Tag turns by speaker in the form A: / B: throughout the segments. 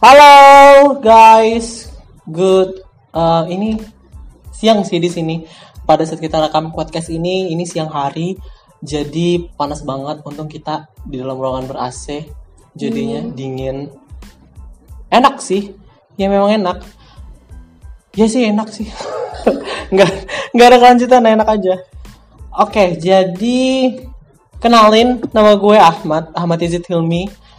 A: Halo guys, good. Uh, ini siang sih di sini. Pada saat kita rekam podcast ini, ini siang hari, jadi panas banget. Untung kita di dalam ruangan ber AC, jadinya
B: Hmm.
A: dingin. Enak sih, ya memang enak. Ya sih enak sih. nggak nggak ada kelanjutan, enak aja. Oke, jadi kenalin nama gue Ahmad, Ahmad Izid Hilmi.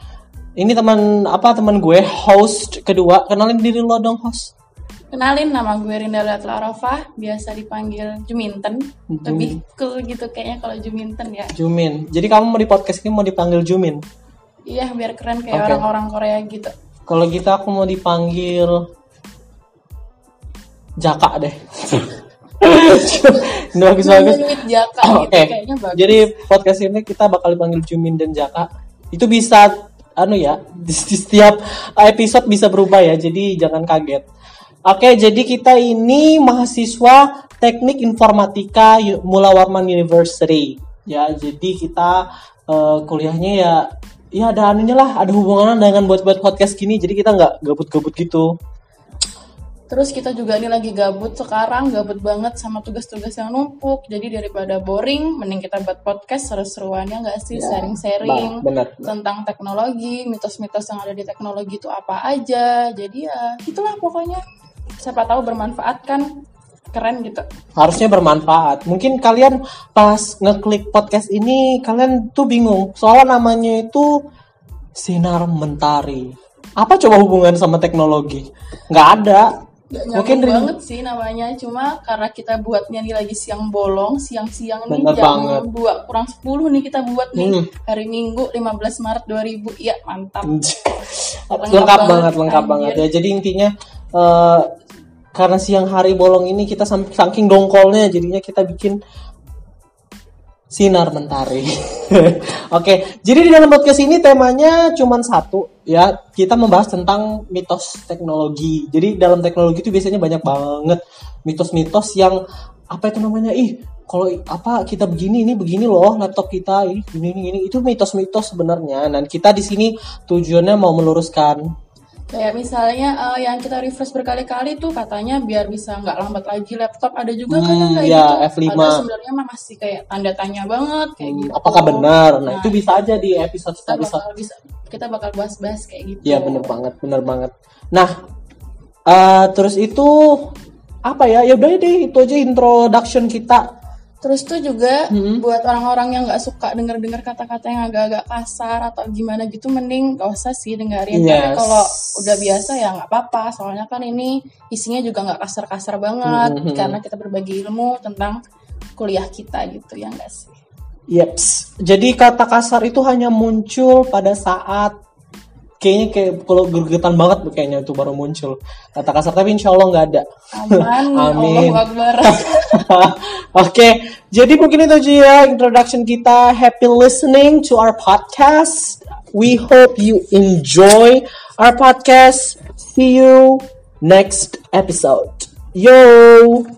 A: Ini teman apa teman gue host kedua. Kenalin diri lo dong host.
B: Kenalin nama gue Rinda Arafah, biasa dipanggil Juminten.
A: Jumin.
B: Lebih cool gitu kayaknya kalau Juminten ya.
A: Jumin. Jadi kamu mau di podcast ini mau dipanggil Jumin.
B: Iya, biar keren kayak
A: Oke.
B: orang-orang Korea gitu.
A: Kalau gitu aku mau dipanggil Jaka deh. Ini bagus bagus.
B: Nyuit Jaka
A: Oke.
B: gitu kayaknya bagus.
A: Jadi podcast ini kita bakal dipanggil Jumin dan Jaka. Itu bisa anu ya, di, di setiap episode bisa berubah ya. Jadi jangan kaget. Oke, jadi kita ini mahasiswa Teknik Informatika Mula Warman University. Ya, jadi kita eh, kuliahnya ya ya ada anunya lah, ada hubungan dengan buat-buat podcast gini. Jadi kita nggak gabut-gabut gitu.
B: Terus kita juga ini lagi gabut sekarang, gabut banget sama tugas-tugas yang numpuk. Jadi daripada boring, mending kita buat podcast seru-seruannya nggak sih,
A: Ya,
B: sharing-sharing
A: bener.
B: tentang teknologi, mitos-mitos yang ada di teknologi itu apa aja. Jadi ya, itulah pokoknya. Siapa tahu bermanfaat kan, keren gitu.
A: harusnya bermanfaat. Mungkin kalian pas ngeklik podcast ini kalian tuh bingung soalnya namanya itu sinar mentari. Apa coba hubungan sama teknologi? Nggak ada.
B: Gak
A: Mungkin
B: banget sih namanya, cuma karena kita buatnya nih lagi siang bolong, siang-siang nih
A: Bener
B: jam
A: banget.
B: 2 kurang 10 nih kita buat nih
A: Hmm.
B: hari Minggu 15 Maret 2000. Iya, mantap.
A: lengkap banget, lengkap
B: anjir.
A: banget ya. Jadi intinya eh, karena siang hari bolong ini kita saking dongkolnya jadinya kita bikin sinar mentari. Oke, jadi di dalam podcast ini temanya cuman satu ya. Kita membahas tentang mitos teknologi. Jadi dalam teknologi itu biasanya banyak banget mitos-mitos yang apa itu namanya? Ih, kalau apa kita begini ini begini loh laptop kita ini gini ini gini. itu mitos-mitos sebenarnya. Dan kita di sini tujuannya mau meluruskan
B: Kayak misalnya eh, yang kita refresh berkali-kali tuh katanya biar bisa nggak lambat lagi laptop. Ada juga kan
A: Hmm,
B: kayak
A: ya,
B: gitu.
A: F5.
B: Padahal sebenarnya mah masih kayak tanda tanya banget kayak gitu.
A: Hmm, apakah benar. Nah,
B: Nah,
A: itu bisa aja di episode
B: kita
A: episode.
B: bakal bisa kita bakal bahas-bahas kayak gitu.
A: Iya bener banget, bener banget. Nah, eh, terus itu apa ya? Ya udah deh, itu aja introduction kita.
B: Terus tuh juga
A: Mm-mm.
B: buat orang-orang yang nggak suka denger-dengar kata-kata yang agak-agak kasar atau gimana gitu, mending gak usah sih dengerin. Tapi
A: Yes.
B: kalau udah biasa ya nggak apa-apa. Soalnya kan ini isinya juga nggak kasar-kasar banget
A: Mhm.
B: karena kita berbagi ilmu tentang kuliah kita gitu ya nggak sih?
A: Yeps. Jadi kata kasar itu hanya muncul pada saat kayaknya kayak kalau gergetan banget kayaknya itu baru muncul kata kasar tapi insya Allah nggak ada.
B: Aman,
A: Amin.
B: Akbar.
A: Oke, jadi mungkin itu aja ya introduction kita. Happy listening to our podcast. We hope you enjoy our podcast. See you next episode. Yo.